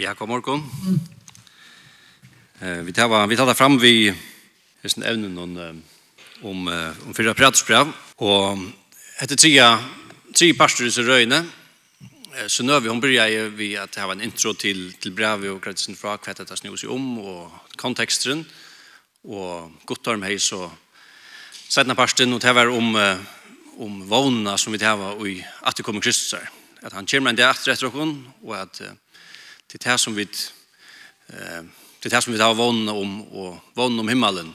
Ja, god morgen. Eh, vi tar vi tar fram vi hesten evnen om om om fyra pratsbrev och ett trea tre pastor i Røyne. Så nu vi hon börjar vi att ha en intro till till brev och kretsen fra kvätt att snus om och kontexten och gott om hej så Sætna och det var om om vånna som vi tevar i att det kommer Kristus att han kommer en dag efter och att til det som vi til det som vi har vånen om og vånen om himmelen.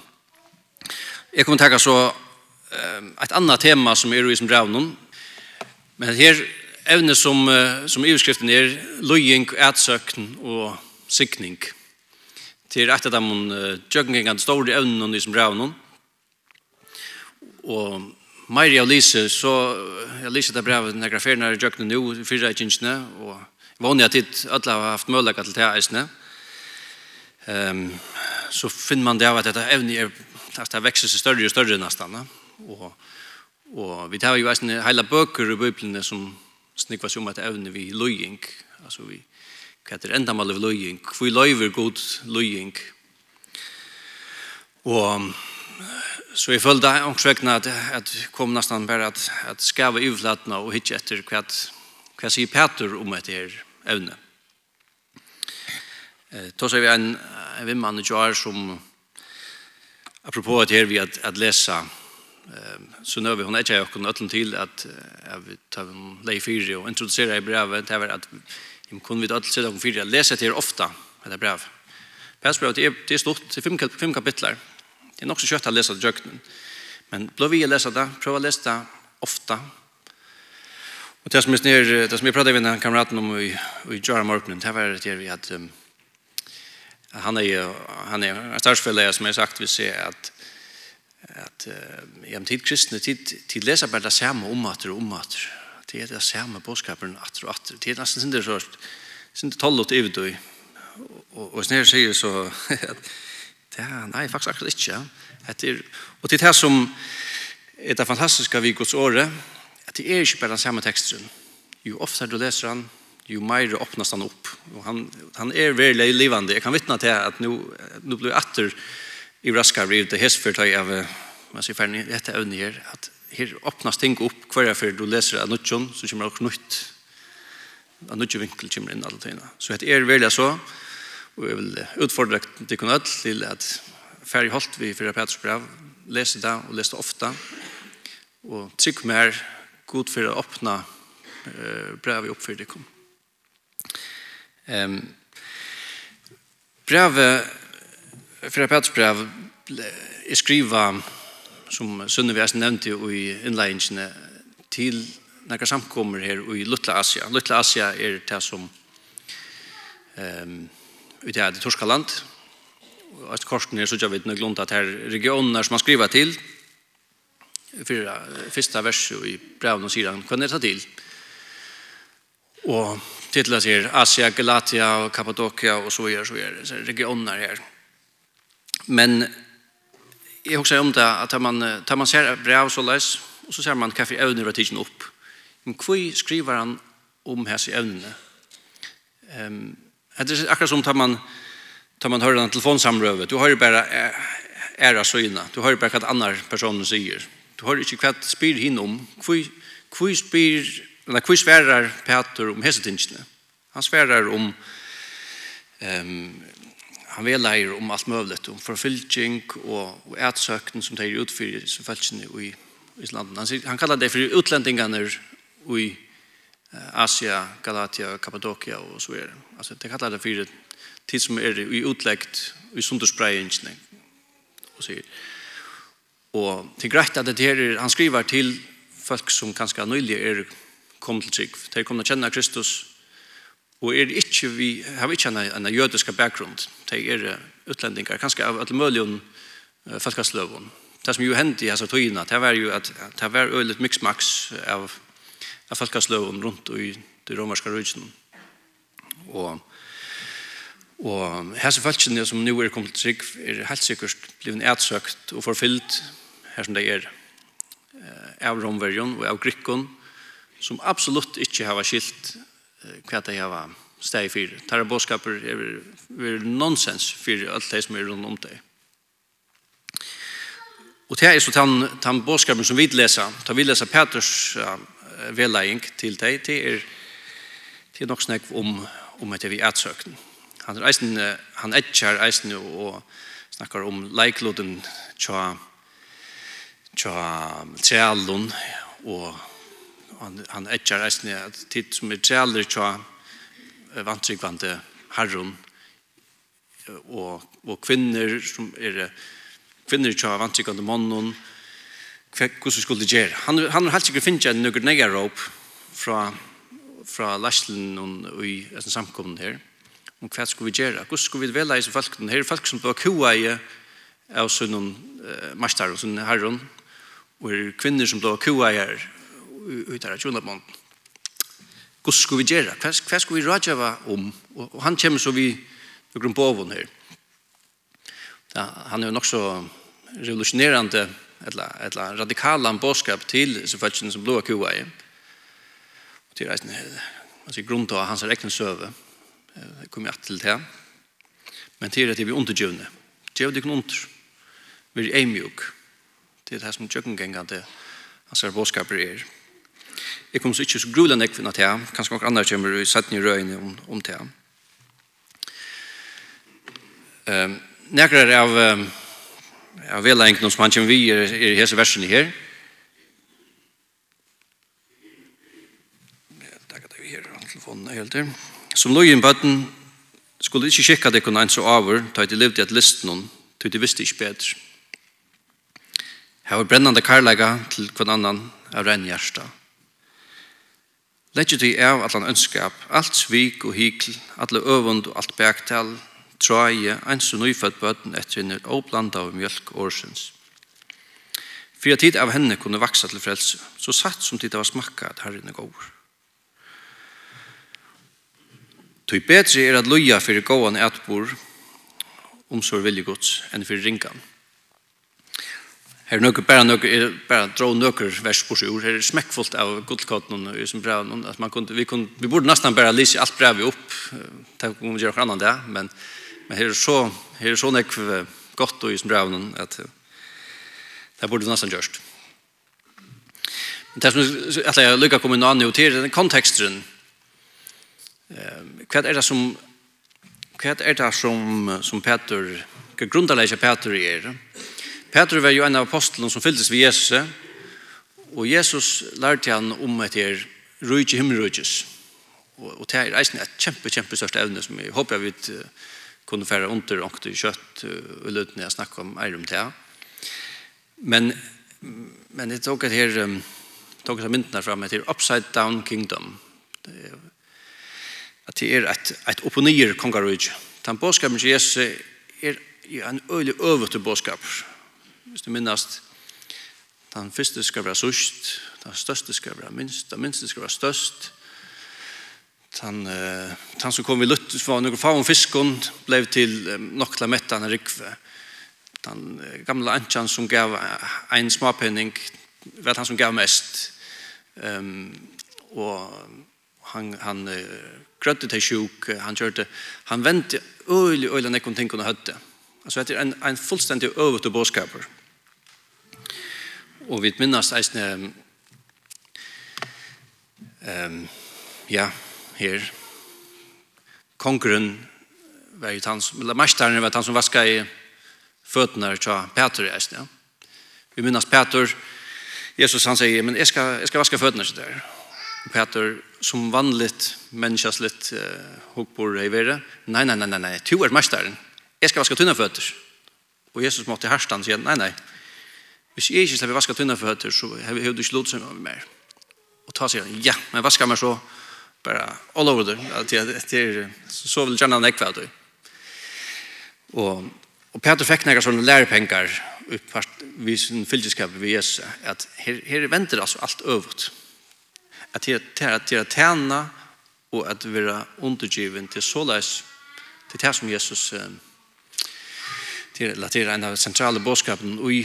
Jeg kommer til å så et annet tema som er i som drevnen, men her evne som, som EU-skriften er løying, och og sikning. Til et av dem uh, tjøkkengengene store evnen i som drevnen, og Maria og Lise, så jeg lyser det brevet når jeg graferer når jeg gjør det nå, fyrre jeg kjensene, og Jeg vanlig at alle har haft mulighet til det eisene. Um, så finner man det av at dette evne er, at det vekser seg større og større nesten. Og, og vi tar jo eisene hele bøker i bøyblene som snikva seg om at evne vi løying. Altså vi kvetter enda mal av løying. Vi løyver god løying. Og så jeg følte omkring at, at kom nesten bare at, at skava ivlatna og hitje etter hva Hva sier Peter om et her evne? Eh, Då ser vi en, en vimmann i kjær som apropos et her vi at, at lesa eh, så nå vi hun er ikke jeg kunne øtlen til at jeg vil ta en lei fyri og introducera i brevet det er at vi kunne vi øtlen til at fyri at lesa til ofta etter brev. Pers er, det er stort, det er fem, fem kapitler. Det er nok så kjøtt å lesa det jøkken men blå vi å lesa det, prøv å lesa det ofta Och det som er det som jeg pratade med kameraten om i i Jara Morgan, det var det vi att um, han är han är en starsfälla som jag sagt vi ser att att uh, i tid kristne tid tid läser bara det samma om att og om att det är det samma bådskapen at og att det er nästan synd det så synd tollt ut og och og snär säger så att det nej faktiskt akkurat inte. Det og til det här som är det fantastiske vi gods året at det er ikke bare den samme teksten. Jo oftere du leser han, jo mer åpnes han opp. Og han, han er veldig livande. Jeg kan vittna til at nu, nu blir atter i raskar blir det hestfyrtøy av man sier ferdig, dette evne her, at her öppnas ting opp hver för du leser av nødtjon, så kommer det nytt. Av nødtjon vinkel kommer inn alle tøyene. Så det er veldig så, og jeg vil utfordre til kun alt til at ferdig holdt vi för Petrus brev, lese det og lese det ofte, og trykk mer god för att öppna eh, brevet upp för det kom. Ehm brevet för Petrus brev är skriva som Sunne har nämnt i inledningen till några samkommer här i Lutla Asia. Lutla Asia är det som ehm ut i det torska land. Och att korsen är så jag vet nog glömt att här regioner som man skriver till fyra, första versen i brevet och sidan kan det ta till. Och titlar sig Asia, Galatia och Kappadokia och så vidare så vidare. det. Så regioner här. Men jag också om det att man tar man ser brev så läs och så ser man kaffe övner och tidsen upp. Men kvui skriver han om här i Um, det är akkurat som tar man tar man hör den telefonsamrövet. Du har ju bara ära syna. Du har bara att andra personer säger. Du har ikke hva spyr hinn om. Hvor spyr, eller hvor sverar Peter om hesetingene? Han sverar om um, han veleier om alt møvlet, om forfylking og, og ætsøkten som teir utfyrir som feltsene i Islanden. Han, han kallar det for utlendingarna i Asia, Galatia, Kappadokia og så videre. Altså, det kallar det for tid som er i utleggt i sunderspreyingene. Og sier, Og til greit at det her, han skriver til folk som kanskje nøylig er kommet til trygg. De kommer til å kjenne Kristus, og er ikke, vi har ikke en, en jødisk bakgrunn. De er utlendinger, kanskje av alle mulige uh, folkesløven. Det som jo hendte i hans tøyene, det var jo at det var øyelig miksmaks av, av folkesløven rundt i de romerske rydsen. Og, og hese folkene som nå er kommet til trygg er helt sikkert blivet etsøkt og forfyllt her som det er av romverjon og av grykkon som absolutt ikke har skilt hva det har steg for. Tæra bådskaper er, er nonsens for alt det som er rundt om det. Og det er så den, den bådskapen som vi leser, da vi leser Peters uh, vedlegging til deg, det er, det er nok snakk om, om at vi er søkten. Han, er eisen, han etjer eisen og snakkar om leikloden tja tja trealun og han, han etjar eisne at tid som er træler tja vantrykvande herron og, og kvinner som er kvinner tja vantrykvande mannen hvordan skulle det gjøre han, han har helt sikkert finnet en nøkker negarop fra, fra Læslen og i samkommen her. Om hva skal vi gjøre hvordan skal vi velge disse folkene her er folk som bør kua i av sånn uh, Mastar og sånn herron og er kvinner som blir her ut av tjonabånden. Hva skal vi gjøre? Hva, hva skal vi rådgjøre om? Og, han kommer så vi noen på oven her. Ja, han er jo nok så revolusjonerende eller, eller radikale bådskap til disse folkene som blir kueier. Og til reisende her, altså grunn til hans rekken søve, kommer jeg til det. Men til det er vi undergjøvende. Gjøv det under. Vi er mjuk. Det er det som tjøkkengengende hans er bådskaper er. Jeg kommer så ikke så grulig enn ekvinna til ham. Kanskje noen andre kommer i setten i røyene om, om til ham. Um, Nekrar av, um, av velengden som han kommer vi er, er i hese versene her. Takk at vi her telefonen er helt til. Som lå i en bøtten skulle ikke kjekka det kunne en så over, ta de levde i et listen, ta de visste ikke bedre. Her var brennende karlaga til hver annan av renn hjärsta. Legget vi av allan ønskap, alt svik og hikl, alle øvund og alt bæktal, tråje, ens og nyfødt bøten etter en åblanda av mjölk årsens. Fyra tid av henne kunne vaksa til frelse, så satt som tid av smakka at herren er gåur. Tøy betri er at loja fyrir gåan etbor, omsorg viljegods, enn fyrir ringan. Her er nøkker, bare nøkker, er bare dro nøkker vers på sju Her er smekkfullt av gullkotten og som brev. At man kunne, vi, kunne, vi borde nesten bare lise alt brevet opp. Det kunne vi gjøre annan annet det. Men, men her er så, her er så nekv godt og i som brev at det borde nesten gjørst. Det som jeg lykker å komme inn og til, den konteksten. Hva er det som hva er det som, som Peter, hva grunnlegger Peter er? Petrus var jo en av apostelen som fylltes ved Jesus, og Jesus lærte han om et her rujtje himmelrujtjes. Og, og det er eisen et kjempe, kjempe største evne som jeg håper jeg vet uh, kunne fære under och i kjøtt og uh, løtene jeg snakker om eier om det. Men, men jeg tok et her, um, tok et myndene fram et her Upside Down Kingdom. Det at det er et, et opponier kongarujtje. Den båskapen til Jesus er en øyelig øvete bådskaper Hvis du minnast, den første skal være sørst, den største skal være minst, den minste skal være størst. Den, uh, den som kom i lutt var noen om fiskon, ble til um, nokla mettan rikve. Den uh, gamle antjan som gav en småpenning var han som gav mest. Um, og han, han uh, grødde til sjuk, han kjørte, han vente øyelig, øyelig nekken ting kunne høtte. Altså, det er en, en fullstendig øvete båskaper og vi minnes eisne um, ja, her kongren var jo han som, eller mesteren var han som vaska i føttene til Peter eisne. Vi minnes Peter, Jesus han sier, men jeg skal, jeg skal vaska føttene til der. Peter, som vanligt människas litt uh, hokbor i verre, nei, nei, nei, nei, nej, tu är mästaren. Jag ska vaska tunna fötter. Og Jesus måtte härstan sier, nei, nei, nei, Hvis jeg ikke slipper vaska tunna for så har du ikke lot som mer. Og ta sier han, ja, men vaska meg så bare all over det. Det så vil gjerne han ekve Och, det. Og, og Peter fikk nægge sånne lærepengar uppvart vi sin fylgjenskap ved Jesus, at her, her venter altså alt øvut. At her, her, her tjene og at være undergiven til såleis til det som Jesus til, til en av sentrale bådskapen og i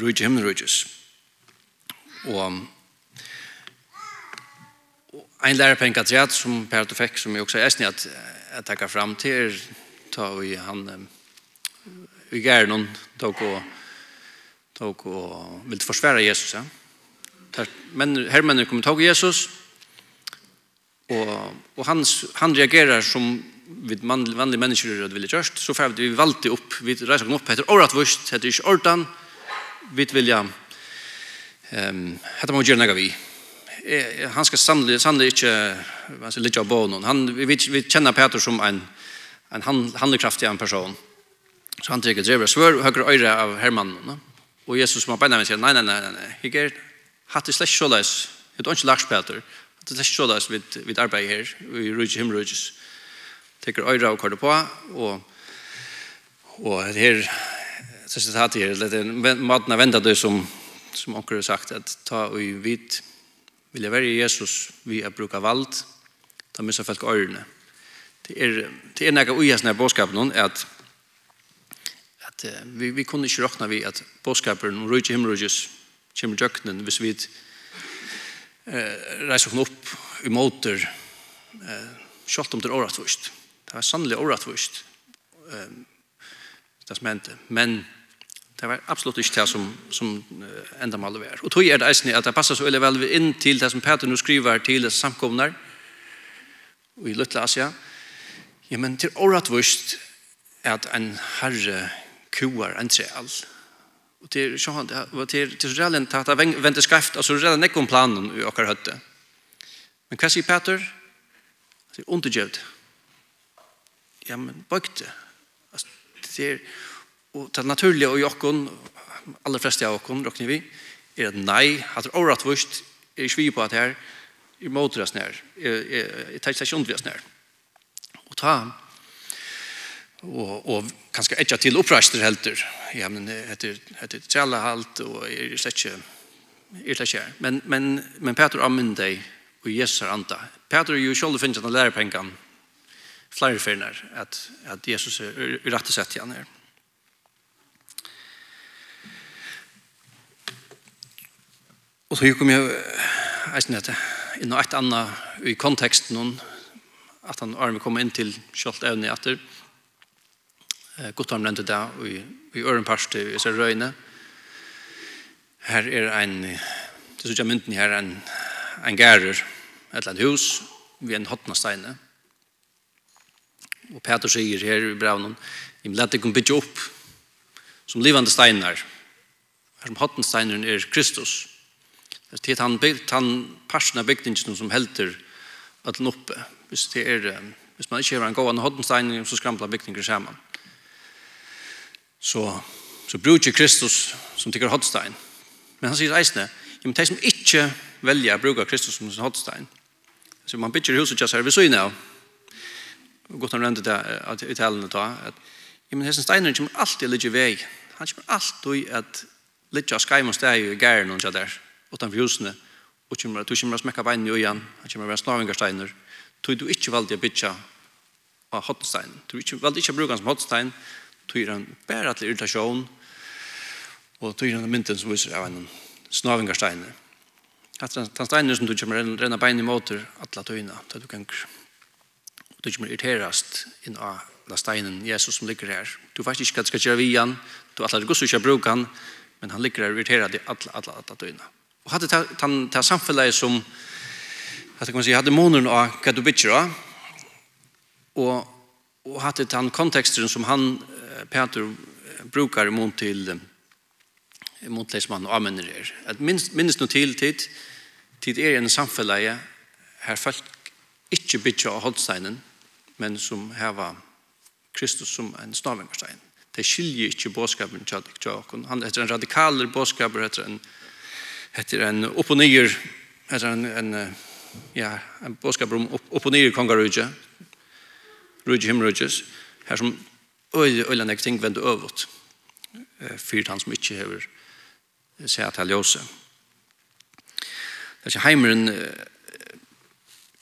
rujtje himmelrujtjes. Og en lærerpenka træt som Per Otto fikk, som jeg også er snitt at jeg takker fram til, ta og han i gæren tog og tog og vil forsvære Jesus, ja. Men hermennene kommer tog Jesus, og, og han, han reagerer som vid vanlige mennesker i rødvillig kjørst, så fer vi valgte opp, vi reiser opp etter året vust, etter ikke ordan, vi vilja ehm hetta må gjerne vi. Han skal sannelig, sannelig ikke altså, litt av bånen. Han, vi, vi kjenner Peter som en, en handlekraftig en person. Så han trykker drever svør og høyre øyre av Herman Og Jesus som har beina med sier, nei, nei, nei, nei, nei. Ikke hatt det slett såleis. Det er ikke laks, Peter. Hatt det slett såleis vid, vid arbeid her. Vi rydger him rydges. Tekker øyre och kordet på. Og, og her så sitter det är lite matna har det som som onkel har sagt att ta och vit. Vill jag välja Jesus vi är bruka vald ta missa folk örne. Det är det är några ojasna boskap någon att att vi vi kunde inte räkna vi att boskapen om rike himmelriket kommer jöknen hvis vi eh reiser upp i motor eh skalt om det året först det var sannolikt året först eh det som hände men Det var absolutt ikke det som, som enda maler var. Og tog er det eisende at det passer så veldig vel inn til det som Peter nå skriver til disse samkomner i Løtla Asia. Ja, men til året vist at en herre kuar en treal. Og til sånn, det var til, til så realen at det venter skreft, altså redan ikke om planen i åker høtte. Men hva sier Peter? Det er undergjøvd. Ja, men bøkte. Altså, det er Og det naturlige og jokken, aller fleste av jokken, råkner vi, er at nei, at det er overratt vust, er ikke vi på at her, er måter oss nær, er tar ikke undres nær. Og ta og, og kanskje etja til oppreister helter, ja, men etter, etter trelle halt, og er slett ikke, er slett ikke her. Men, men, men Peter anmynd deg, og Jesus er anda. Peter er jo selv finnes han lærer pengene, flere fyrner, at, at Jesus er rett og slett igjen her. Og så kom jeg, eisen etter inn og et annet i konteksten noen, at han var arme komme inn til Kjolt evne etter. godt han nevnte det i, i Ørenparste i Røyne. Her er en, det synes jeg mynden her, en, en gærer, et eller annet hus, ved en hotna steine. Og Peter sier her i brevnen, «Jeg vil lette ikke bygge opp som livande steiner. her som hotna steiner er Kristus.» Det er han, han parten av bygningen som helter at den oppe. Hvis, det er, hvis man ikke har en gående hoddenstein, så skrampler bygninger sammen. Så, så bruker Kristus som tykker hoddenstein. Men han sier eisene, ja, men de som ikke velger å bruke Kristus som sin hoddenstein, så man bygger huset ikke seg ved syne av, og godt han rente det at, i talen da, at ja, men hessen steiner kommer alltid å ligge i vei. Han kommer alltid at ligge av skajm og steg i gæren og sånn der utan för husene, og kommer, du kommer å smekke veien i øynene, han kommer å være snavingarsteiner, tog du ikke valgte å bytja av hottenstein. Du ikke, valgte ikke å bruke han som hotstein tog er han bare til irritasjon, og tog er han mynten som viser av en snavingarsteiner. At den steiner som du kommer å renne bein i måter, alle tøyene, til du kan du kommer irriterast inn av la steinen Jesus som ligger her. Du vet ikke hva du skal gjøre vi han, du atler du ikke bruke han, men han ligger her irriterad i alla, alla, alla døgnet. Og hadde ta, ta, samfunnet som hadde, kan man si, hadde månen av hva du bytter av, og, og hadde den konteksten som han, Peter, brukar mot til mot det som han er. At minst, minst noe til tid, tid er en samfunnet her folk ikke bytter av holdsteinen, men som heva Kristus som en snavingarstein. Det skiljer ikke bådskapen til dere. Han heter en radikaler bådskaper, heter en radikaler heter en upp och ner heter en, en ja, en påskap om upp och ner nyer kongarudje, him himmerudjes, her som oj oj den ting vende øvått, fyrt han som inte har sett att ljøse. Det er ikke heimeren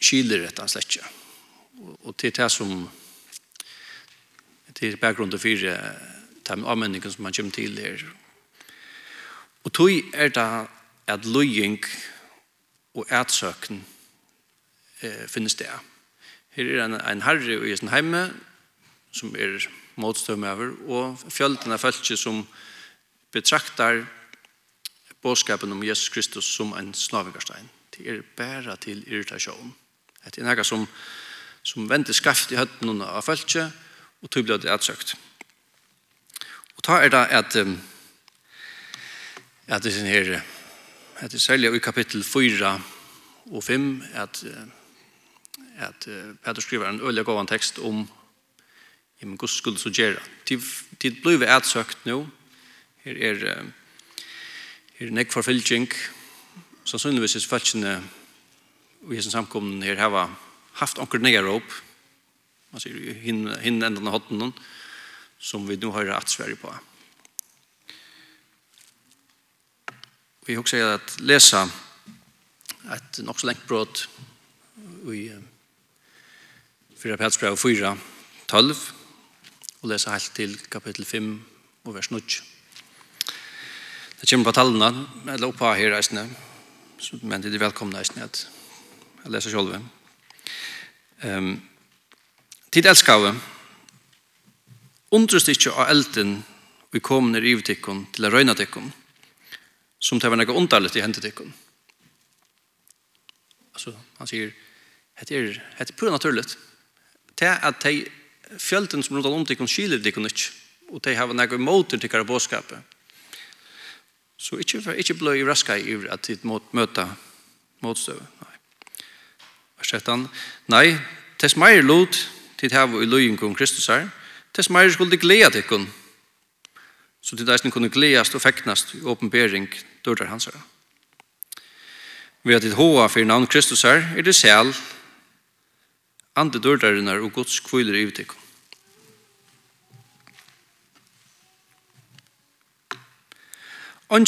kyler rett og slett ikke. Og til det som til bakgrunden for de avmenningen som man kommer til her. Og tog er det at løying og ætsøkken eh, finnes det. Her er en, en herre i sin heime som er motstømmøver, og fjølten av følelse som betraktar bådskapen om Jesus Kristus som en snavigarstein. Det er bare til irritasjon. Det er noe som, som venter skaft i høtten av følelse og tog blir det ætsøkt. Og ta er det at, at det er sin herre, det er særlig i kapittel 4 og 5 at, at Peter skriver en øyelig gavan tekst om i min Guds skuld så gjør det. Det blir vi ætsøkt nå. Her er, her er nek forfylking. Sannsynligvis er følgende og hessen samkomne her hava haft onker negar opp. Man sier hinn, hin enden av hotten som vi nå har attsverje på. Ja Vi har jeg at lesa et nok så lengt brot i 4. Petsbrev 4, 12 og lesa helt til kapittel 5 og vers 9. Det kommer på tallene, eller oppa her reisende, men det er velkomne reisende at jeg leser sjolve. Um, Tid elskave, undrust ikkje av elden vi kom ned i ivtikken til å røyna tikkene, som det var noe underligt i hendet hendetikken. Altså, han sier, det er, det er pura naturligt. Det er at de fjölden som rundt om tikkun skiler tikkun ikke, og de har noe motor tikkar av båskapet. Så ikke, ikke bløy i raska i at de må møte motstøv. Nei. Vers 13. Nei, tess meir lot tid hava i løyen om Kristus her, tess meir skulle gleda tikkun, så til deisen kunne gledast og feknast i åpenbering dørdar hans herre. Ved at ditt hoa for navn Kristus her, er det sel, andre dørdarinnar og Guds kviler i utikon.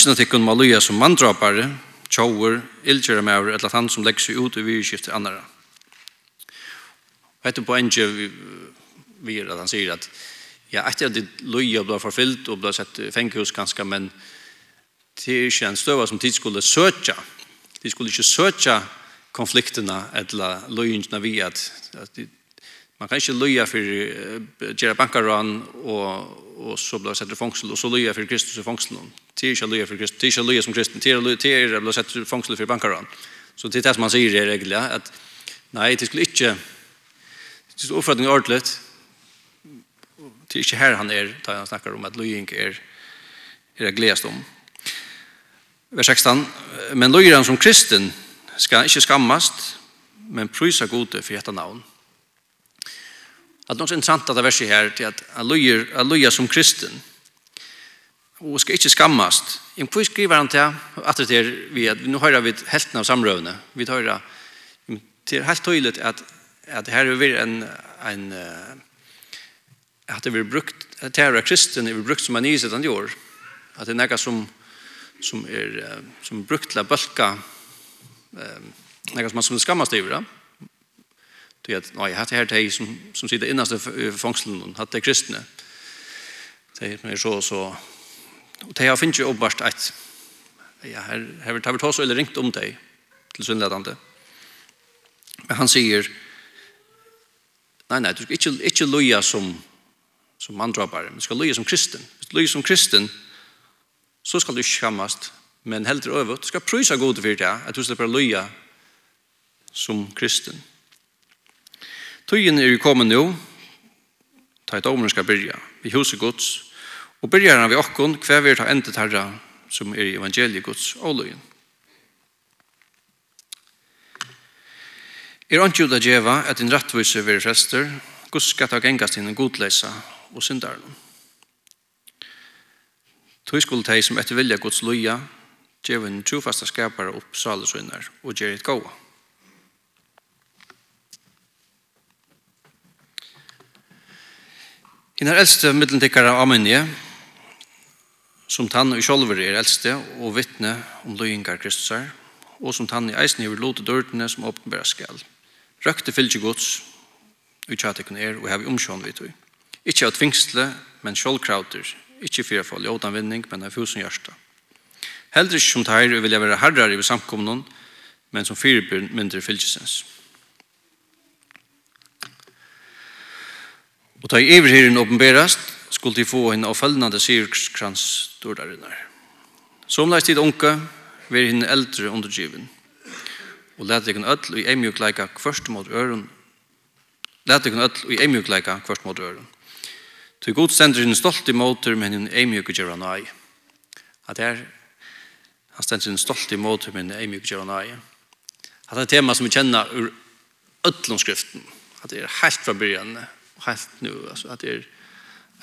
til at ikkun løye som manndrapare, tjauer, ildgjera maur, eller han som legger seg ut i virkskiftet annara. Og etter på vi, vi er at han sier at ja, etter at det løy og ble forfyllt og ble sett fengehus ganske, men det er ikke en støve som de skulle søke. De skulle ikke søke konflikterna eller løyene vi at, at de, man kan ikke løye for uh, Gjera Bankaran og, og så ble sett i fengsel og så løye for Kristus i fengsel. Det er ikke løye for Kristus, det er ikke løye som kristen, det er løye til sett i fengsel for Bankaran. Så det er det som han sier i regler, at nei, det skulle ikke, det er oppfattning ordentlig, Det er ikke her han er, da han snakker om at løying er, er gledest om. Vers 16. Men løyeren som kristen skal ikke skammast, men prysa gode for dette navn. At noe interessant av verset her til at han løyer, som kristen og skal ikke skammast. Men hvor skriver han til at det er vi at nå hører vi helten av samrøvene. Vi hører til helt tydelig at, at her er vi en, en, en at det blir brukt, at det er kristen, det brukt som en nyset han gjør, at det er noe som, som er, som er brukt til å bølke, um, noe som man som skammer stiver, da. Det er at, nei, hatt det her til som, som sitter innast i fangselen, hatt det er kristne. Det er så, så, og det har finnes jo oppbart et, ja, her, her har vi tatt oss eller ringt om det, til sunnledande. Men han sier, nei, nei, du skal ikke, ikke loja som, som manndrapare, Men du skal løye som kristen. Hvis du løye som kristen, så skal du ikke skammast. Men helt til øvrigt, du skal prysa god for det, at du slipper løye som kristen. Tøyen er jo kommet nå, ta et område skal byrja, vi huset gods, og byrja han vi okkon, hver vi ta endet herra, som er i evangeliet gods og løyen. Er ikke ut av djeva at din rettvise vil frester, Guds skal ta gengast inn en godleisa og syndaren. Tøy skulle teg som etter vilja Guds loja, djevun trofasta skapare opp salesunnar og gjer et gåa. Hinn er eldste middeltikkare av Amynje, som tann og sjolver er eldste og vittne om løyingar Kristusar, og som tann i eisen i lote dørtene som åpenbæra skal. Røkte fylgje gods, utjattekon er, og hev omsjån vidt vi. Ikke av tvingsle, men sjålkrauter. Ikke for å få ljødanvinning, men av fusen hjørsta. Heldre ikke som teir vil jeg være herrar i samkommunen, men som fyrer mindre fylkesens. Og ta i iverhyren åpenberast, skulle de få en avfølgende sirkskrans dordarinnar. Som leist tid unka, veri hinn eldre undergiven. Og let ikon öll og i eimjukleika kvørst mot øren. Let ikon öll og i eimjukleika kvørst mot øren. Så god stender sin stolt i måter, men hun er mye gjer han ei. At er, han stender sin stolt i måter, men hun er mye gjer han ei. At det er tema som vi kjenner ur ødlomskriften. At det er helt fra byrjan, og helt nu, Altså, at det er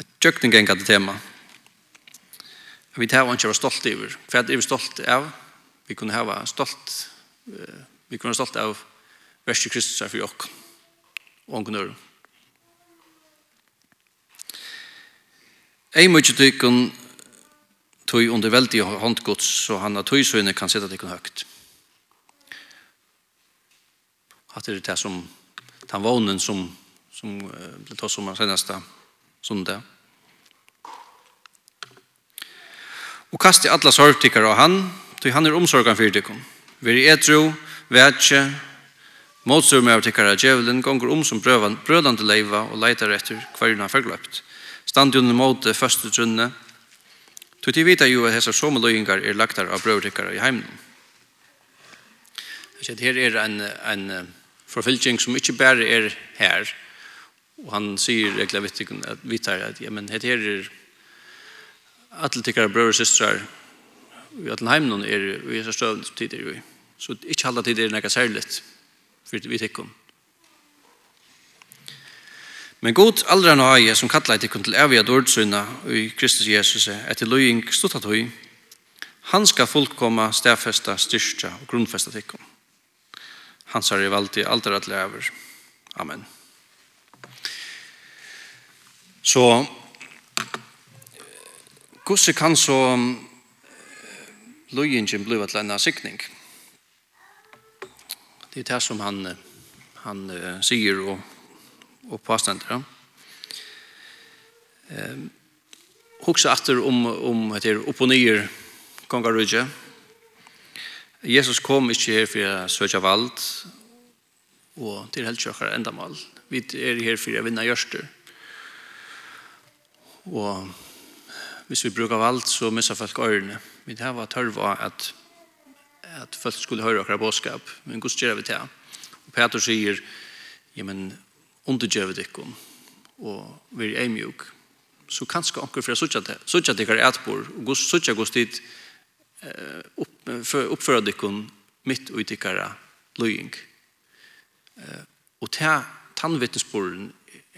at tjøkken ganger tema. Vi tar ikke være stolt over. For at er vi stolt av, vi kunne hava stolt, vi kunne være stolt av verset Kristus er for jokken. Og han kunne høre. Ei mykje tykkun tøy under veldig håndgods, så han av tøysøyne kan sette tykkun høgt. At det er det som, den vånen som, som ble tatt som seneste sundag. Og kast i alla sorgtikkar av han, tøy han er omsorgan fyrir tykkun. Veri etro, vetje, motstrum av tykkar av djevelen, gonger om som brødande leiva og leitar etter hverjuna forgløpt. Standi under måte første trunne. Tu til vita jo at hessar som løyingar er lagtar av brødrikkar i heimnum. Jeg her er en, en forfylking som ikke bare er her, og han sier egentlig at vi tar at, ja, men hette her er alle tikkere brøver og systrar i alle heimnum er i hessar støvn som tider jo i. Så ikke alle tider er nekka særligt for vi tikkum. Men god aldra nå haie som kallar til kun til evig ordsynna i Kristus Jesus etter løying stuttat høy, han skal fullkomma, stedfesta, styrsta og grunnfesta tikkum. Han har i valdi aldra at lever. Amen. Så Gusse kan så løyingen bli til en sikning. Det er det som han, han uh, sier og og påstander. Ehm hugsa aftur om om det er opp og niður kongarudje. Jesus kom ikke her for å søke vald og til heldsjøkkar endamal. Vi er her for å vinna gjørster. Og hvis vi brukar vald, så missar folk øyrene. Vi har vært tørva at, at folk skulle høre akkurat bådskap, men hvordan gjør vi det? Og Peter sier, ja, men undergjøve dikken og vi er mjuk så kanskje anker for jeg sutja dikker et bor og sutja gos dit upp, oppføra dikken mitt og dikkara løying og ta tannvittnesboren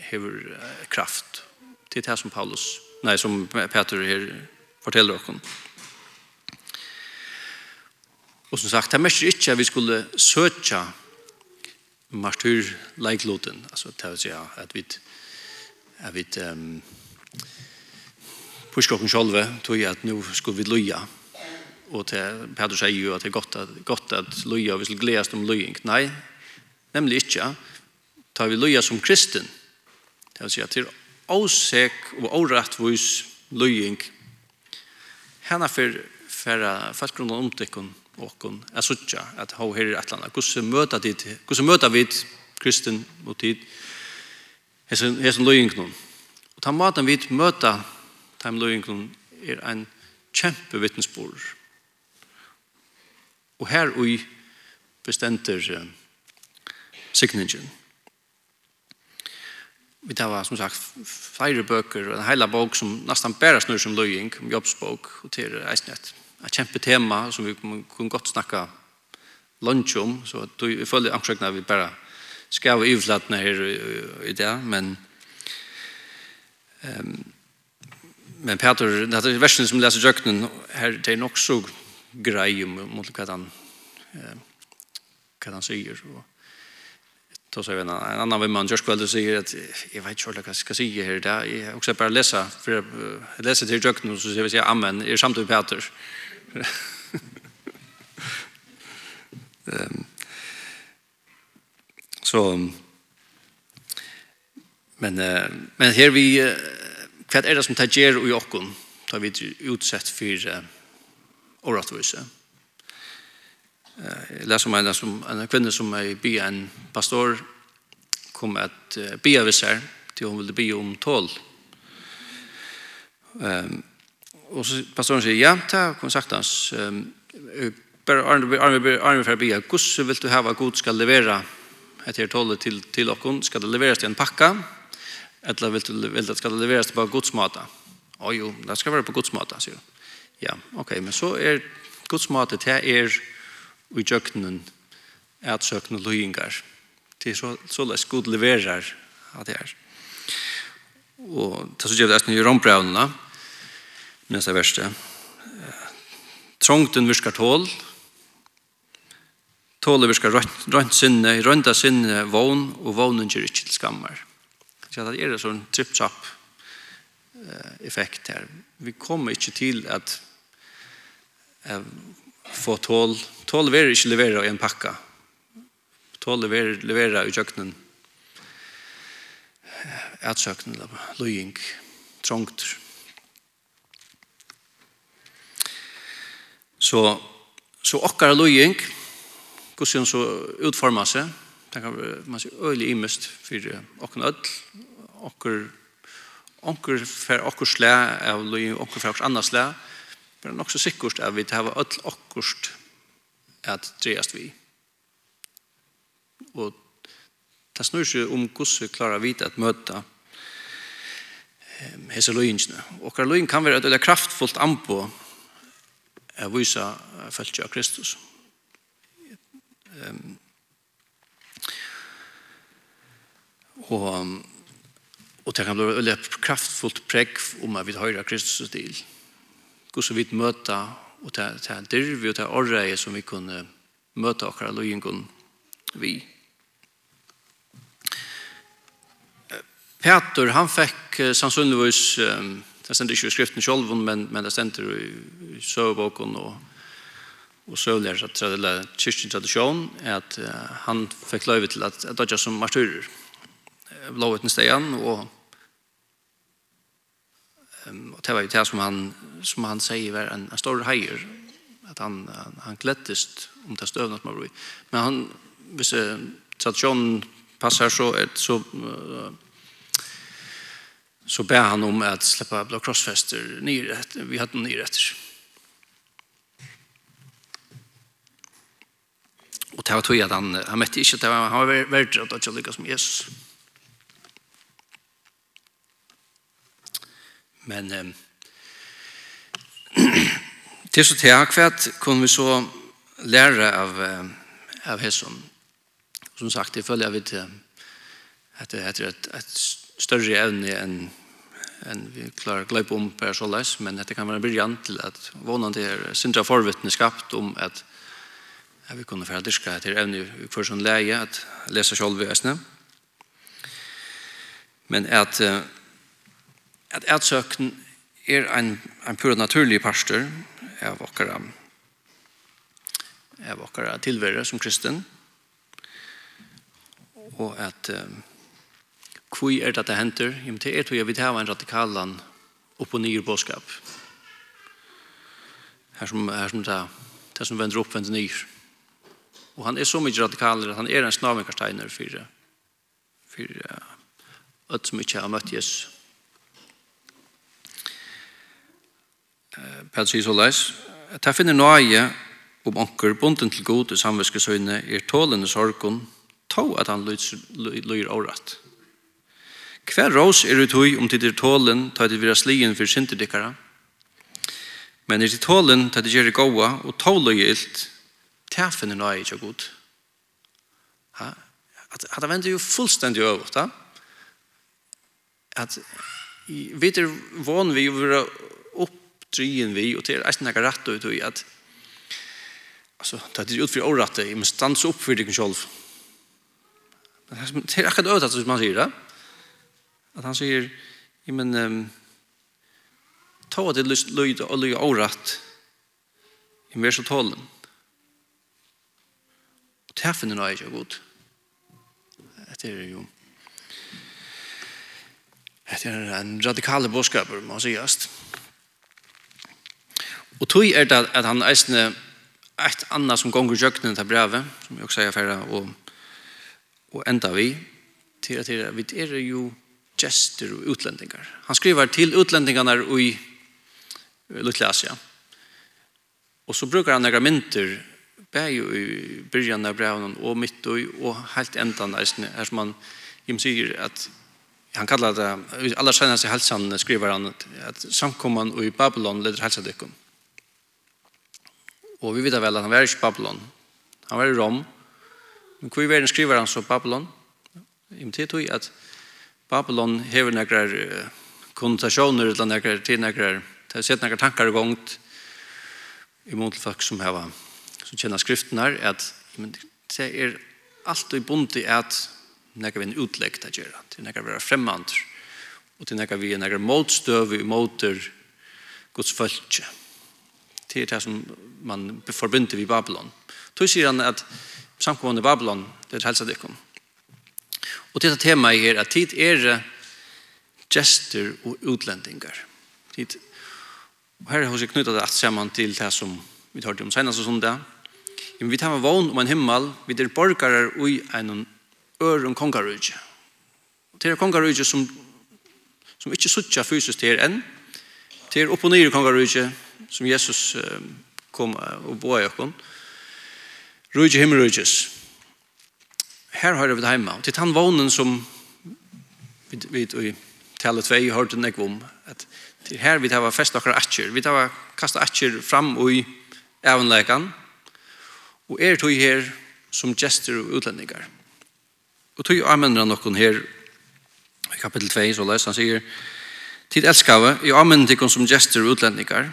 hever kraft. Til det som Paulus nei som Peter her forteller oss og som sagt det er mest ikke at vi skulle søtja martyrleikloten, altså det vil si at vi at vi um, pusker oss selv tog at nå skulle vi løye og til Peter sier jo at det er godt at, godt at løye og vi skal gledes om løying nei, nemlig ikke tar vi løye som kristen det vil si at det er åsek og årettvis løying henne for for fastgrunnen omtikken och er suttja at hva her er et eller annet. Hvordan møter, dit, hvordan møter vi kristen mot tid hesen løyngnen? Og ta maten vi møter dem løyngnen er en kjempe vittnesbord. Og her ui bestenter uh, signingen. Vi tar som sagt flere bøker, en hela bok som nesten bare snur som løying, om jobbsbok, og til eisnett et kjempe tema som vi kunne godt snakke lunch om, så vi følger ansøkene vi bare skal i overflatene her i det, men um, men Peter, det er versen som leser jøkken, her det er nok så grei om, om hva han hva han sier, og Då så en, en annan man just Kveld säger att jag vet inte vad jag ska säga här där. Jag också bara läsa för jag läser till Jöknu så säger jag amen. Är samtidigt Peter. Ehm så men men här vi kvart är det som tager och jockon tar vi utsett för orättvisa. Jeg leser om en, som, en kvinne som er i byen, en pastor, kom att uh, bya av seg til hun ville be om tål. Um, og så pastoren sier, ja, ta kontakt hans. Um, bare Arne fra bya, hvordan vil du hava god skal levera etter tålet til, til okkon? Skal det leveres til en pakka? Eller vil du vil det skal det leveres til bare godsmata? Å jo, det skal være på godsmata, sier hun. Ja, ok, men så er godsmata til er i i at søkne løyingar. Det er så, så løs god leverer av det her. Og det er så gjør det i rombrevnene, neste verste. Trångten virker tål, tålet virker rønt sinne, rønta sinne vogn, og vognen gjør ikke til skammer. Så det er en sånn tripp-trapp effekt her. Vi kommer ikke til at, at få tål. Tål leverer ikke levera i en pakka. Tål leverer, leverer i kjøkkenen. Ætsøkken, løying, trångt. Så, så okkar løying, hvordan så utformer seg, det kan man si øyelig imest for okken ødel, okker, okker, okker, okker, okker, okker, okker, okker, okker, okker, okker, slæ, okker, okker, men det er nok så sikkert at vi tar öll okkurst at dreast vi. Og det snur seg om hvordan vi klarer å vite at møte hese løyngene. Og hver løying kan være et kraftfullt anpå å vise følge av Kristus. Um, Og, og det kan bli et kraftfullt pregg om at vi hører Kristus til. Og hvordan vi möta och ta ta dirvi och ta orre som vi kunde møte akkurat lojengon vi. Peter han fick sannsynligvis det stender ikke i skriften selv, men men det stender i sövboken och och så lär sig traditionella kristen tradition att han fikk løyve till att det er som martyrer blåvetnstejan och Um, och det var jo det som han, som han säger var en, en stor heier, Att han, han, han glettest om det støvnet man var Men han, hvis uh, tradisjonen passer så, så uh, så ber han om att släppa Blå krossfester ner vi hade ner efter. Och det var tog at han, han mätte inte, han var värd att ikke lyckas med Jesus. Men eh, til så til akkurat kunne vi så lære av, av Hesson. Som sagt, jeg føler jeg vet at det heter et, et større evne enn en vi klarer å gløpe om på så løs, men dette kan være en brillant til at vånande er sindra forvittne skapt om at jeg vil kunne ferdiske etter evne for sånn leie at lese selv i øsne. Men at uh, at ætsøkten er en, en pur naturlig pastor av okkara av okkara tilvære som kristen. Og at um, hvor er det at det henter? Jo, det er til jeg vil ha en radikalan opp og nye bådskap her som, her som det, det som vender opp vender nye og han er så mye radikaler at han er en snavinkarsteiner for for uh, som ikke har møtt Jesus Per sier så leis, at jeg finner nøye om onker bonden til god i samviskesøyne er tålende sorgen, to at han lyr året. Hver rås er ut hui om tider tålen, ta til vira slien for synderdikkere, men er til tålen, ta til gjerri gåa, og tål og gilt, ta finner nøye ikke god. Ha? At, at det vender jo fullstendig øvått, at vi er vann vi å være dryen vi, og til eisen nekka rett ut i at altså, det er utfri årette, jeg må stanse opp for deg selv. Men det er akkurat øyne som man sier det. At han sier, jeg men, um, ta at det løy og løy årett, i mer så tålen. Og det finner noe ikke godt. Det er jo, det er en radikale bådskaper, må man sier just. Og tog er det at han eisne et annet som gonger jøknen til brevet, som jeg også sier færre, og, og enda vi, til at vi er jo gester og utlendingar. Han skriver til utlendingarna i Lutla Asia. Og så brukar han några mynter bæg i byrjan av brevnen og mitt og, og helt endan eisne, her som han Jim sier at han kallar det, aller senast i helsan skriver han at samkomman i Babylon leder helsadekon. Og vi vet vel at han var ikke Babylon. Han var i Rom. Men hvor i verden skriver han så Babylon? I mitt tid at Babylon hever nekrar konnotasjoner eller nekrar til nekrar det har sett nekrar tankar i gongt i mån til folk som heva som kjenner skriften her at men, det er alt og bunt i at nekrar vi en utlegg til å gjøre, til nekrar vi er fremmant og til nekrar vi er nekrar motstøv i motor Guds følge til det som man forbinder vid Babylon. Då sier han at samkommende Babylon, det er helsa dykkom. Og dette temaet er at tid er gester og utlendingar. Tid. Og her har vi jeg knyttet alt sammen til det som vi hørte om senast og sondag. Men vi tar vogn om en himmel, vi er borgare ui en øren kongarudje. Det er kongarudje som, som ikke suttja fysisk til enn, til opp og nere kongerøyge som Jesus kom og bo i okken. Røyge himmelrøyges. Her har vi det hjemme. Til den vånen som vi, vi, vi taler tvei har det nek om at til her vi tar fest akkurat atjer. Vi tar kasta atjer fram og i evenlekan, og er tog her som gestur og utlendingar. Og tog anvender han noen her i kapitel 2 så les han sier Tid elskave, i anmenn tikkun som gester og utlendingar,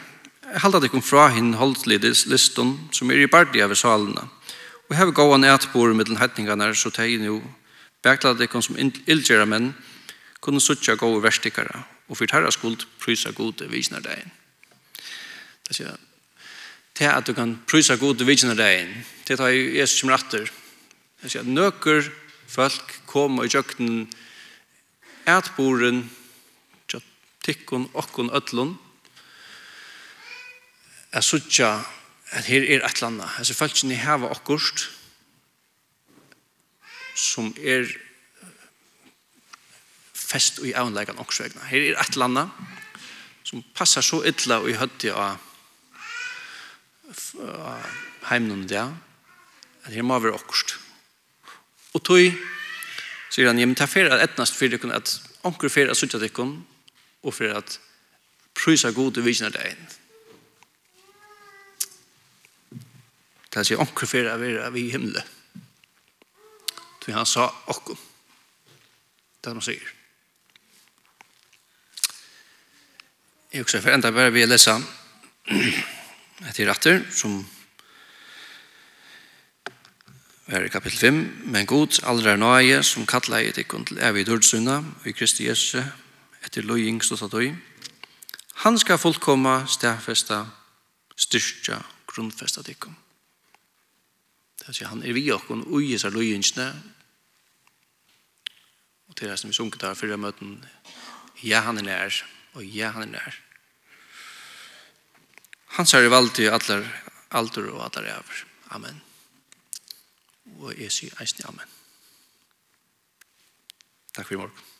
halda tikkun fra hinn holdtlidis liston som er i bardi av salene, og heve an etbor mittlen heitningarna så teg nu beklad tikkun som ildgjera menn kunne suttja gode verstikara og fyrt herra skuld prysa gode visnar dein. Det er til at du kan prysa gode visnar degin, til at Jesus som ratter. det sier nøkker folk kom og jøkken etboren tykkun okkun öllun er suttja at her er et landa. Altså falskene hava okkurst som er fest og i avnlegan okkursvegna her er et landa som passar så illa og i høtti av heimnum der at her må være okkurst og tog sier han, jeg må ta fyrir at etnast fyrir at onkur fyrir at suttja tykkun og for at prysa god og visna deg inn. Det sier onker for å være vi i himmelen. Så han sa okkom. Det er han sier. Jeg også for enda bare vil lese etter ratter som er i kapittel 5. Men Gud allra nøye som kallar i til evig dørdsunna i Kristi Jesus etter løying stått av døy. Han skal fullkomma, stedfesta, styrstja, grunnfesta dikkom. Det er han er vi okkon ui i seg løyingsne, og til det som vi sunket her fyrir møten, ja han er nær, og ja han er nær. Han sier i valg til allar alder og allar ever. Amen. Og jeg sier eisen amen. Takk for i morgen.